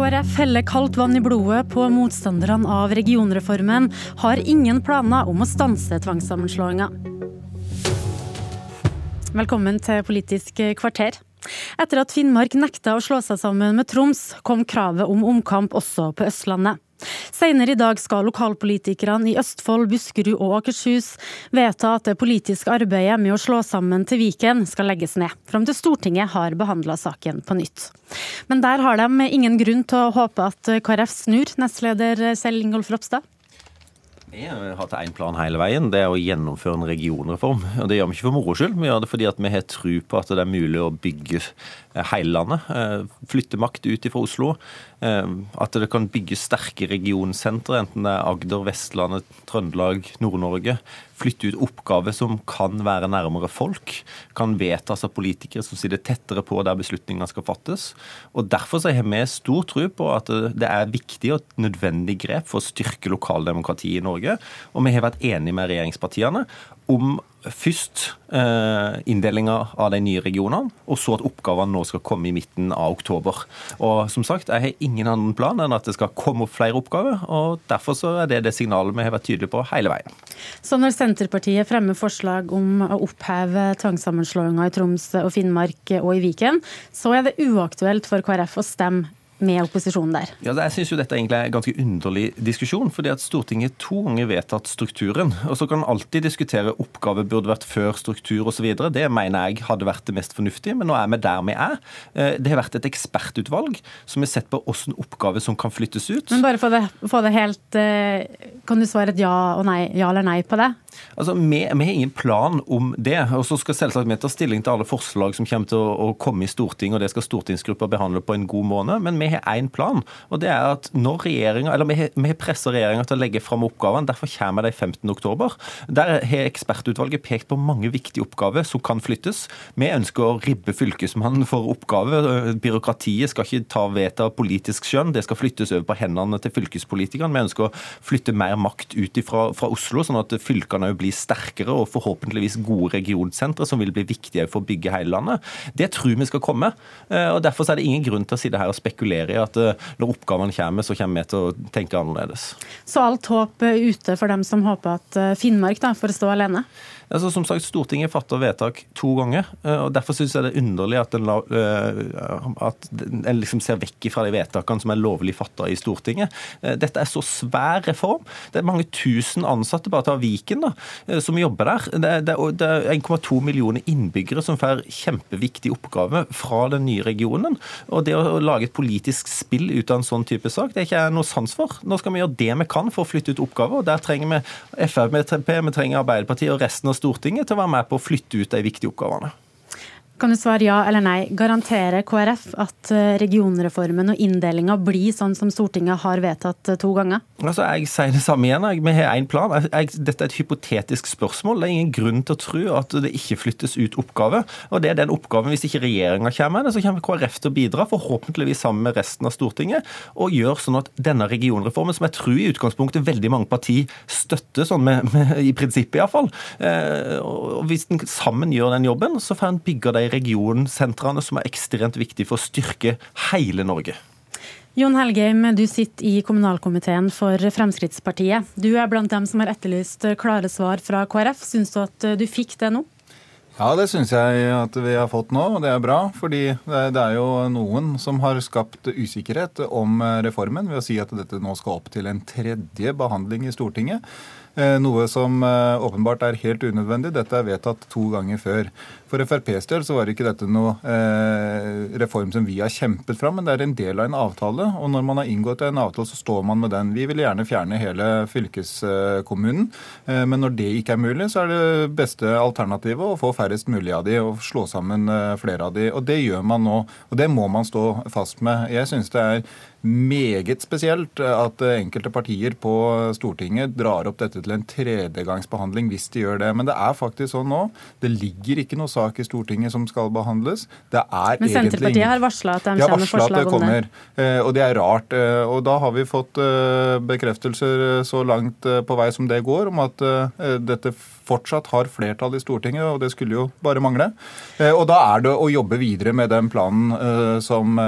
KrF heller kaldt vann i blodet på motstanderne av regionreformen, har ingen planer om å stanse tvangssammenslåinga. Velkommen til Politisk kvarter. Etter at Finnmark nekta å slå seg sammen med Troms, kom kravet om omkamp også på Østlandet. Senere i dag skal lokalpolitikerne i Østfold, Buskerud og Akershus vedta at det politiske arbeidet med å slå sammen til Viken skal legges ned, fram til Stortinget har behandla saken på nytt. Men der har de ingen grunn til å håpe at KrF snur, nestleder Kjell Ingolf Ropstad? Vi har hatt én plan hele veien, det er å gjennomføre en regionreform. Og Det gjør vi ikke for moro skyld, vi gjør det fordi vi har tro på at det er mulig å bygge hele landet. Eh, flytte makt ut fra Oslo. Eh, at det kan bygges sterke regionsentre, enten det er Agder, Vestlandet, Trøndelag, Nord-Norge. Flytte ut oppgaver som kan være nærmere folk. Kan vedtas av politikere som sitter tettere på der beslutningene skal fattes. Og Derfor har vi stor tro på at det er viktig og nødvendig grep for å styrke lokaldemokratiet i Norge. Og vi har vært enige med regjeringspartiene om først eh, inndelinga av de nye regionene, og så at oppgavene nå skal komme i midten av oktober. Og som sagt, Jeg har ingen annen plan enn at det skal komme opp flere oppgaver. og Derfor så er det det signalet vi har vært tydelige på hele veien. Så når Senterpartiet fremmer forslag om å oppheve tvangssammenslåinga i Troms og Finnmark og i Viken, så er det uaktuelt for KrF å stemme med opposisjonen der? Ja, jeg synes jo dette egentlig er en ganske underlig diskusjon. fordi at Stortinget to ganger vedtatt strukturen. og Så kan man alltid diskutere oppgave burde vært før struktur osv. Det mener jeg hadde vært det mest fornuftige, men nå er vi der vi er. Eh, det har vært et ekspertutvalg som har sett på hvilke oppgave som kan flyttes ut. Men bare for det, få det helt eh, Kan du svare et ja, og nei, ja eller nei på det? Altså, vi, vi, har ingen plan om det. og Så skal selvsagt vi ta stilling til alle forslag som kommer til å, å komme i Stortinget, og det skal stortingsgruppa behandle på en god måned. Men vi har én plan, og det er at når regjeringen, eller vi har, vi har pressa regjeringa til å legge fram oppgavene, derfor kommer de 15.10. Der har ekspertutvalget pekt på mange viktige oppgaver som kan flyttes. Vi ønsker å ribbe Fylkesmannen for oppgaver. Byråkratiet skal ikke ta vedta politisk skjønn, det skal flyttes over på hendene til fylkespolitikerne. Vi ønsker å flytte mer makt ut fra, fra Oslo, sånn at fylkene blir sterkere og forhåpentligvis gode regionsentre som vil bli viktige for å bygge hele landet. Det tror vi skal komme. Eh, og Derfor er det ingen grunn til å sitte her og spekulere i at eh, når oppgavene kommer, så kommer vi til å tenke annerledes. Så alt håp ute for dem som håper at eh, Finnmark da får stå alene? Altså, som sagt, Stortinget fatter vedtak to ganger. og Derfor syns jeg det er underlig at en, at en liksom ser vekk fra de vedtakene som er lovlig fatta i Stortinget. Dette er så svær reform. Det er mange tusen ansatte bare til Viken da, som jobber der. Det er 1,2 millioner innbyggere som får kjempeviktige oppgaver fra den nye regionen. Og det å lage et politisk spill ut av en sånn type sak. Det er ikke jeg noe sans for. Nå skal vi gjøre det vi kan for å flytte ut oppgaver. og Der trenger vi Frp, vi trenger Arbeiderpartiet og resten av Stortinget til å være med på å flytte ut de viktige oppgavene. Kan du svare ja eller nei? Garanterer KrF at eh, regionreformen og inndelinga blir sånn som Stortinget har vedtatt eh, to ganger? Altså, Jeg sier det samme igjen. Vi har én plan. Jeg, dette er et hypotetisk spørsmål. Det er ingen grunn til å tro at det ikke flyttes ut oppgaver. Og det er den oppgaven, Hvis ikke regjeringa kommer med så kommer KrF til å bidra, forhåpentligvis sammen med resten av Stortinget, og gjør sånn at denne regionreformen, som jeg tror i utgangspunktet veldig mange partier støtter, sånn med, med, i prinsippet iallfall, eh, og hvis en sammen gjør den jobben, så får en bygge de regionsentrene som er ekstremt viktige for å styrke hele Norge. Jon Helgheim, du sitter i kommunalkomiteen for Fremskrittspartiet. Du er blant dem som har etterlyst klare svar fra KrF. Syns du at du fikk det nå? Ja, det syns jeg at vi har fått nå, og det er bra. Fordi det er jo noen som har skapt usikkerhet om reformen ved å si at dette nå skal opp til en tredje behandling i Stortinget. Eh, noe som eh, åpenbart er helt unødvendig. Dette er vedtatt to ganger før. For FrPs del så var ikke dette noe eh, reform som vi har kjempet fram, men det er en del av en avtale. Og når man har inngått en avtale, så står man med den. Vi vil gjerne fjerne hele fylkeskommunen, eh, men når det ikke er mulig, så er det beste alternativet å få færrest mulig av de og slå sammen eh, flere av de. Og det gjør man nå, og det må man stå fast med. Jeg synes det er meget spesielt at enkelte partier på Stortinget drar opp dette til en tredjegangsbehandling hvis de gjør det. Men det er faktisk sånn nå. Det ligger ikke noe sak i Stortinget som skal behandles. Det er Men Senterpartiet har varsla at de kommer med forslag om det. Eh, og det er rart. Eh, og da har vi fått eh, bekreftelser så langt på vei som det går, om at dette fortsatt har flertall i Stortinget, og det skulle jo bare mangle. Og da er det å jobbe videre med den planen som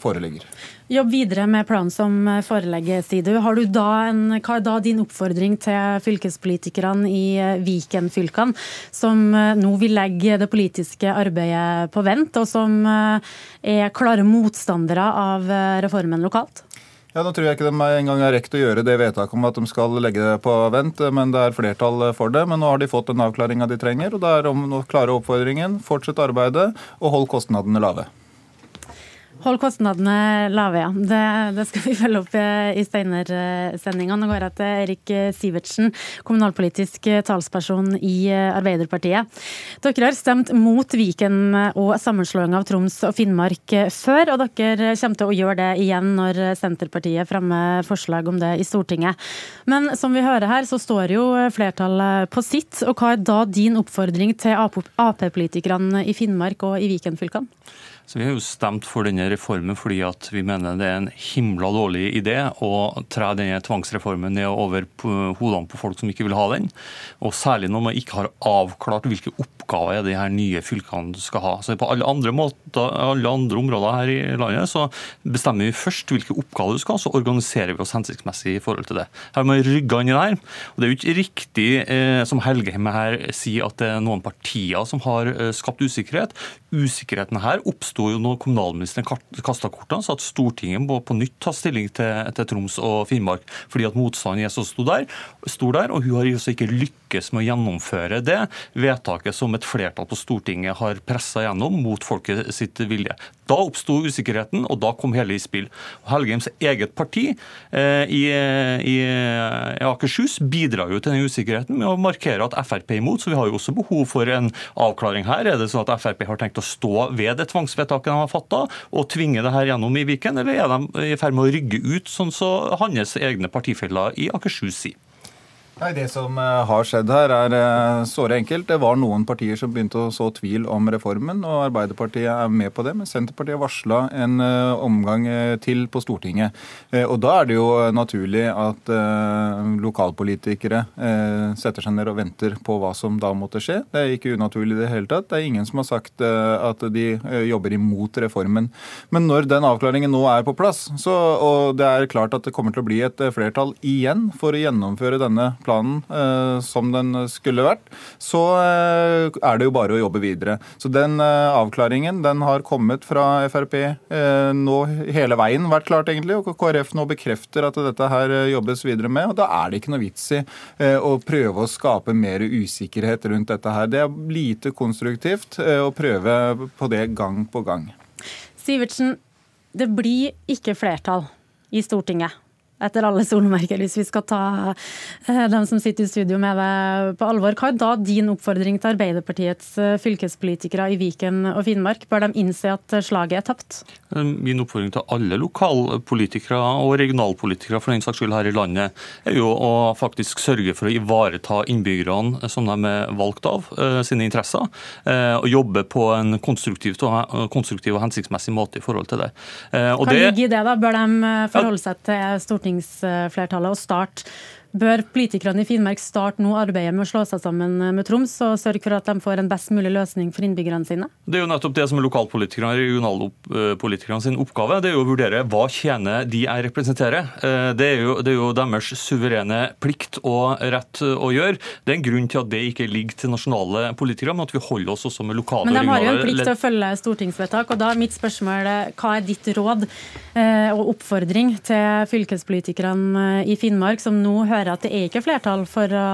foreligger. Jobb videre med planen som forelegger, sier du. Har du da en, hva er da din oppfordring til fylkespolitikerne i Viken-fylkene, som nå vil legge det politiske arbeidet på vent, og som er klare motstandere av reformen lokalt? Ja, Nå tror jeg ikke de engang har rekt å gjøre det vedtaket om at de skal legge det på vent, men det er flertall for det. Men nå har de fått den avklaringa de trenger, og da er om å klare oppfordringen. Fortsett arbeidet og hold kostnadene lave. Hold kostnadene lave, ja. Det, det, skal vi følge opp i Steinar-sendinga. Nå går jeg til Erik Sivertsen, kommunalpolitisk talsperson i Arbeiderpartiet. Dere har stemt mot Viken og sammenslåing av Troms og Finnmark før, og dere kommer til å gjøre det igjen når Senterpartiet fremmer forslag om det i Stortinget. Men som vi hører her, så står jo flertallet på sitt. Og hva er da din oppfordring til Ap-politikerne i Finnmark og i Viken-fylkene? Så Vi har jo stemt for denne reformen fordi at vi mener det er en himla dårlig idé å tre denne tvangsreformen ned over hodene på folk som ikke vil ha den. Og Særlig når man ikke har avklart hvilke oppgaver de her nye fylkene skal ha. Så På alle andre, måter, alle andre områder her i landet så bestemmer vi først hvilke oppgaver du skal ha, så organiserer vi oss hensiktsmessig i forhold til det. Her har man rygga inn i der. Og Det er jo ikke riktig, eh, som Helgheim her sier, at det er noen partier som har eh, skapt usikkerhet. Usikkerheten her oppsto jo når kommunalministeren kasta kortene, så at Stortinget må på nytt ta stilling til, til Troms og Finnmark, fordi at motstanden er så stor der, og hun har også ikke lykkes med å gjennomføre det vedtaket som et flertall på Stortinget har pressa gjennom mot folket sitt vilje. Da oppsto usikkerheten, og da kom hele i spill. Helgheims eget parti eh, i, i, Akershus bidrar jo til den usikkerheten med å markere at Frp er imot, så vi har jo også behov for en avklaring her. Er det sånn at Frp har tenkt å stå ved det tvangsvedtaket de har fatta, og tvinge det her gjennom i Viken, eller er de i ferd med å rygge ut, sånn som så hans egne partifeller i Akershus sier? Nei, Det som eh, har skjedd her, er eh, såre enkelt. Det var noen partier som begynte å så tvil om reformen, og Arbeiderpartiet er med på det. Men Senterpartiet varsla en eh, omgang til på Stortinget. Og Da er det jo naturlig at lokalpolitikere setter seg ned og venter på hva som da måtte skje. Det er ikke unaturlig i det hele tatt. Det er ingen som har sagt at de jobber imot reformen. Men når den avklaringen nå er på plass, så, og det er klart at det kommer til å bli et flertall igjen for å gjennomføre denne planen eh, som den skulle vært, så eh, er det jo bare å jobbe videre. Så den eh, avklaringen den har kommet fra Frp nå hele veien, vært klart egentlig, og KrF nå bekrefter at dette her jobbes videre med. og Da er det ikke noe vits i å prøve å skape mer usikkerhet rundt dette her. Det er lite konstruktivt å prøve på det gang på gang. Sivertsen, det blir ikke flertall i Stortinget etter alle solmerker, hvis vi skal ta eh, dem som sitter i studio med deg på alvor. Hva er da din oppfordring til Arbeiderpartiets eh, fylkespolitikere i Viken og Finnmark? Bør de innse at slaget er tapt? Eh, min oppfordring til alle lokalpolitikere og regionalpolitikere for den saks skyld her i landet, er jo å faktisk sørge for å ivareta innbyggerne som de er valgt av, sine interesser, og jobbe på en konstruktiv og hensiktsmessig måte i forhold til det. Og Hva ligger i det, da? Bør de forholde seg til Stortinget? Stortingsflertallet å starte Bør politikerne i Finnmark starte nå arbeidet med å slå seg sammen med Troms og sørge for at de får en best mulig løsning for innbyggerne sine? Det er jo nettopp det som er lokalpolitikerne og regionalpolitikerne sin oppgave. Det er jo å vurdere hva tjener de jeg representerer. Eh, det er, jo, det er jo deres suverene plikt og rett å gjøre. Det er en grunn til at det ikke ligger til nasjonale politikere, men at vi holder oss også med lokale Men de har jo en plikt til å følge stortingsvedtak, og da er mitt spørsmål hva er ditt råd eh, og oppfordring til fylkespolitikerne i Finnmark, som nå hører at det er ikke flertall for å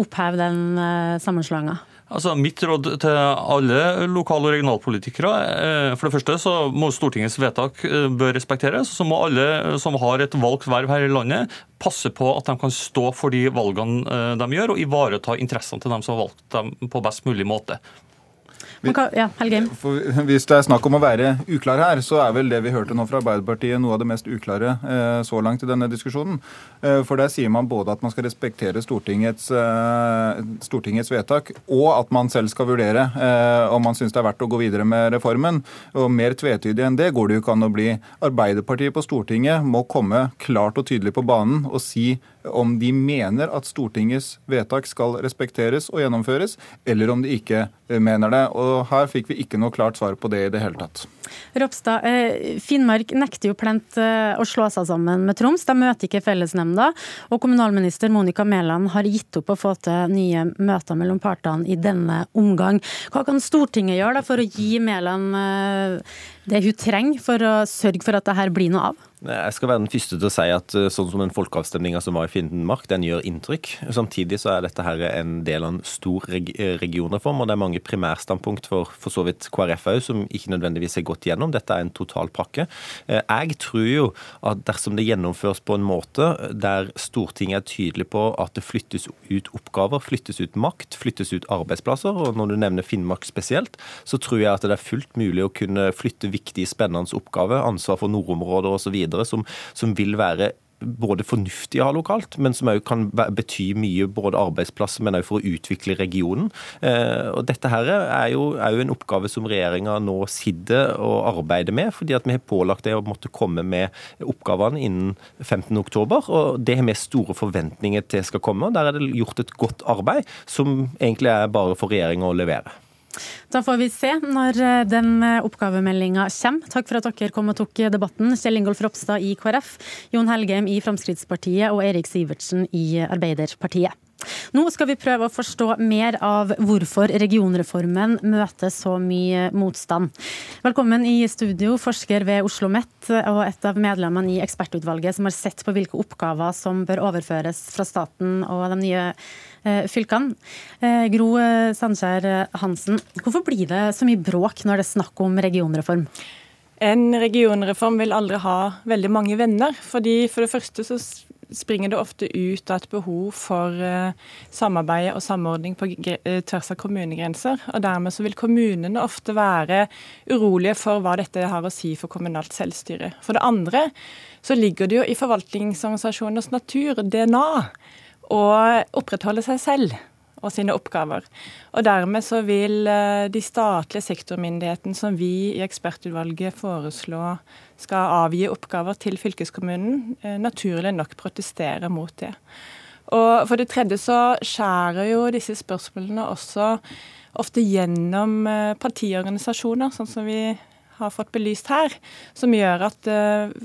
oppheve den eh, sammenslåinga? Altså, mitt råd til alle lokal- og regionalpolitikere eh, For det første så må Stortingets vedtak eh, bør respekteres. Så må alle som har et valgt verv her i landet, passe på at de kan stå for de valgene de gjør, og ivareta interessene til dem som har valgt dem på best mulig måte. Ja, hvis det er snakk om å være uklar her, så er vel det vi hørte nå fra Arbeiderpartiet noe av det mest uklare eh, så langt i denne diskusjonen. Eh, for der sier man både at man skal respektere Stortingets, eh, Stortingets vedtak, og at man selv skal vurdere om man syns det er verdt å gå videre med reformen. Og Mer tvetydig enn det går det jo ikke an å bli. Arbeiderpartiet på Stortinget må komme klart og tydelig på banen og si om de mener at Stortingets vedtak skal respekteres og gjennomføres, eller om de ikke mener det. Og Her fikk vi ikke noe klart svar på det i det hele tatt. Ropstad, eh, Finnmark nekter jo plent eh, å slå seg sammen med Troms. De møter ikke fellesnemnda. Og kommunalminister Monica Mæland har gitt opp å få til nye møter mellom partene i denne omgang. Hva kan Stortinget gjøre for å gi Mæland eh, det hun trenger for å sørge for at det her blir noe av? Jeg skal være den første til å si at eh, sånn som den folkeavstemninga som var i Finnmark, den gjør inntrykk. Samtidig så er dette her en del av en stor reg regionreform, og det er mange primærstandpunkt for for så vidt KrF òg som ikke nødvendigvis er gått gjennom. Dette er en totalpakke. Eh, jeg tror jo at dersom det gjennomføres på en måte der Stortinget er tydelig på at det flyttes ut oppgaver, flyttes ut makt, flyttes ut arbeidsplasser, og når du nevner Finnmark spesielt, så tror jeg at det er fullt mulig å kunne flytte viktige, spennende oppgave, ansvar for nordområder osv som, som vil være både fornuftig å ha lokalt, men som òg kan bety mye både arbeidsplasser, men òg for å utvikle regionen. Eh, og Dette her er jo, er en oppgave som regjeringa nå sitter og arbeider med, fordi at vi har pålagt det å måtte komme med oppgavene innen 15.10. Og det har vi store forventninger til skal komme. og Der er det gjort et godt arbeid, som egentlig er bare for regjeringa å levere. Da får vi se når eh, den eh, oppgavemeldinga kommer. Takk for at dere kom og tok debatten. Kjell Ingolf Ropstad i KrF, Jon Helgheim i Fremskrittspartiet og Erik Sivertsen i Arbeiderpartiet. Nå skal vi prøve å forstå mer av hvorfor regionreformen møter så mye motstand. Velkommen i studio, forsker ved Oslo OsloMet og et av medlemmene i ekspertutvalget som har sett på hvilke oppgaver som bør overføres fra staten og de nye Eh, fylkene. Eh, Gro Sandkjær Sandskjær Hansen, hvorfor blir det så mye bråk når det er snakk om regionreform? En regionreform vil aldri ha veldig mange venner. fordi For det første så springer det ofte ut av et behov for samarbeid og samordning på tvers av kommunegrenser. og Dermed så vil kommunene ofte være urolige for hva dette har å si for kommunalt selvstyre. For det andre så ligger det jo i forvaltningsorganisasjoners natur, DNA, å opprettholde seg selv og sine oppgaver. Og Dermed så vil eh, de statlige sektormyndighetene som vi i ekspertutvalget foreslår skal avgi oppgaver til fylkeskommunen, eh, naturlig nok protestere mot det. Og For det tredje så skjærer jo disse spørsmålene også ofte gjennom eh, partiorganisasjoner, sånn som vi har fått belyst her, som gjør at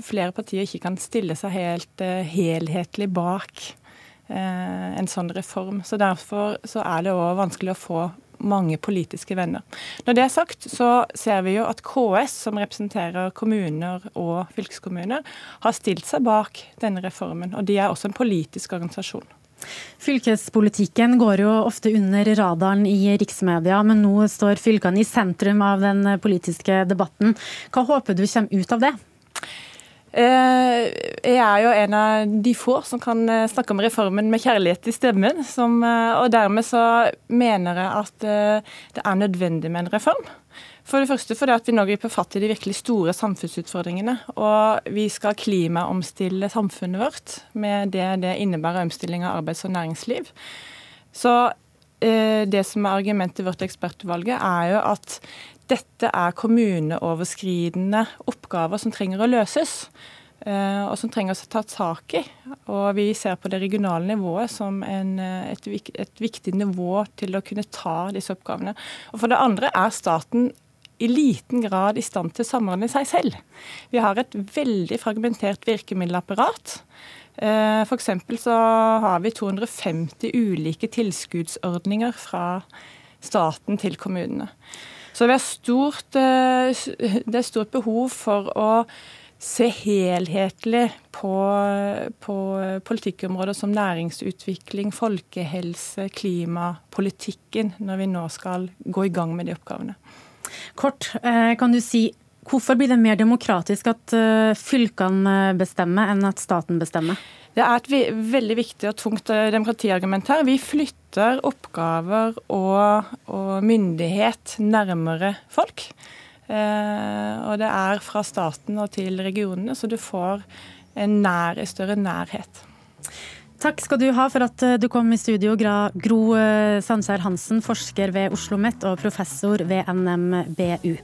flere partier ikke kan stille seg helt helhetlig bak en sånn reform. Så Derfor så er det òg vanskelig å få mange politiske venner. Når det er sagt, så ser vi jo at KS, som representerer kommuner og fylkeskommuner, har stilt seg bak denne reformen. Og de er også en politisk organisasjon. Fylkespolitikken går jo ofte under radaren i riksmedia, men nå står fylkene i sentrum av den politiske debatten. Hva håper du kommer ut av det? Eh, jeg er jo en av de få som kan eh, snakke om reformen med kjærlighet i stemmen. Som, eh, og dermed så mener jeg at det er nødvendig med en reform. For det første fordi at vi nå griper fatt i de virkelig store samfunnsutfordringene. Og vi skal klimaomstille samfunnet vårt med det det innebærer omstilling av arbeids- og næringsliv. Så det som er argumentet vårt ekspertutvalget, er jo at dette er kommuneoverskridende oppgaver som trenger å løses. Eh, og som trenger å ta tak i. Og vi ser på det regionale nivået som en, eh, et, et, viktig nivå til å kunne ta disse oppgavene. Og for det andre er staten i liten grad i stand til å samordne seg selv. Vi har et veldig fragmentert virkemiddelapparat. Eh, F.eks. så har vi 250 ulike tilskuddsordninger fra staten til kommunene. Så det er, stort, eh, det er stort behov for å se helhetlig på, på politikkområder som næringsutvikling, folkehelse, klimapolitikken, når vi nå skal gå i gang med de oppgavene. Kort, eh, kan du si hvorfor blir det mer demokratisk at eh, fylkene bestemmer enn at staten bestemmer? Det er et veldig viktig og tungt demokratiargument her. Vi flytter oppgaver og, og myndighet nærmere folk. Eh, og det er fra staten og til regionene, så du får en nær, større nærhet. Takk skal du ha for at eh, du kom i studio, Gro eh, Sandskjær Hansen, forsker ved Oslo OsloMet og professor ved NMBU.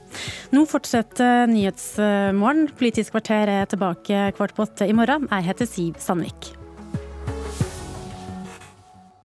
Nå fortsetter Nyhetsmorgen. Politisk kvarter er tilbake kvart på åtte i morgen. Jeg heter Siv Sandvik.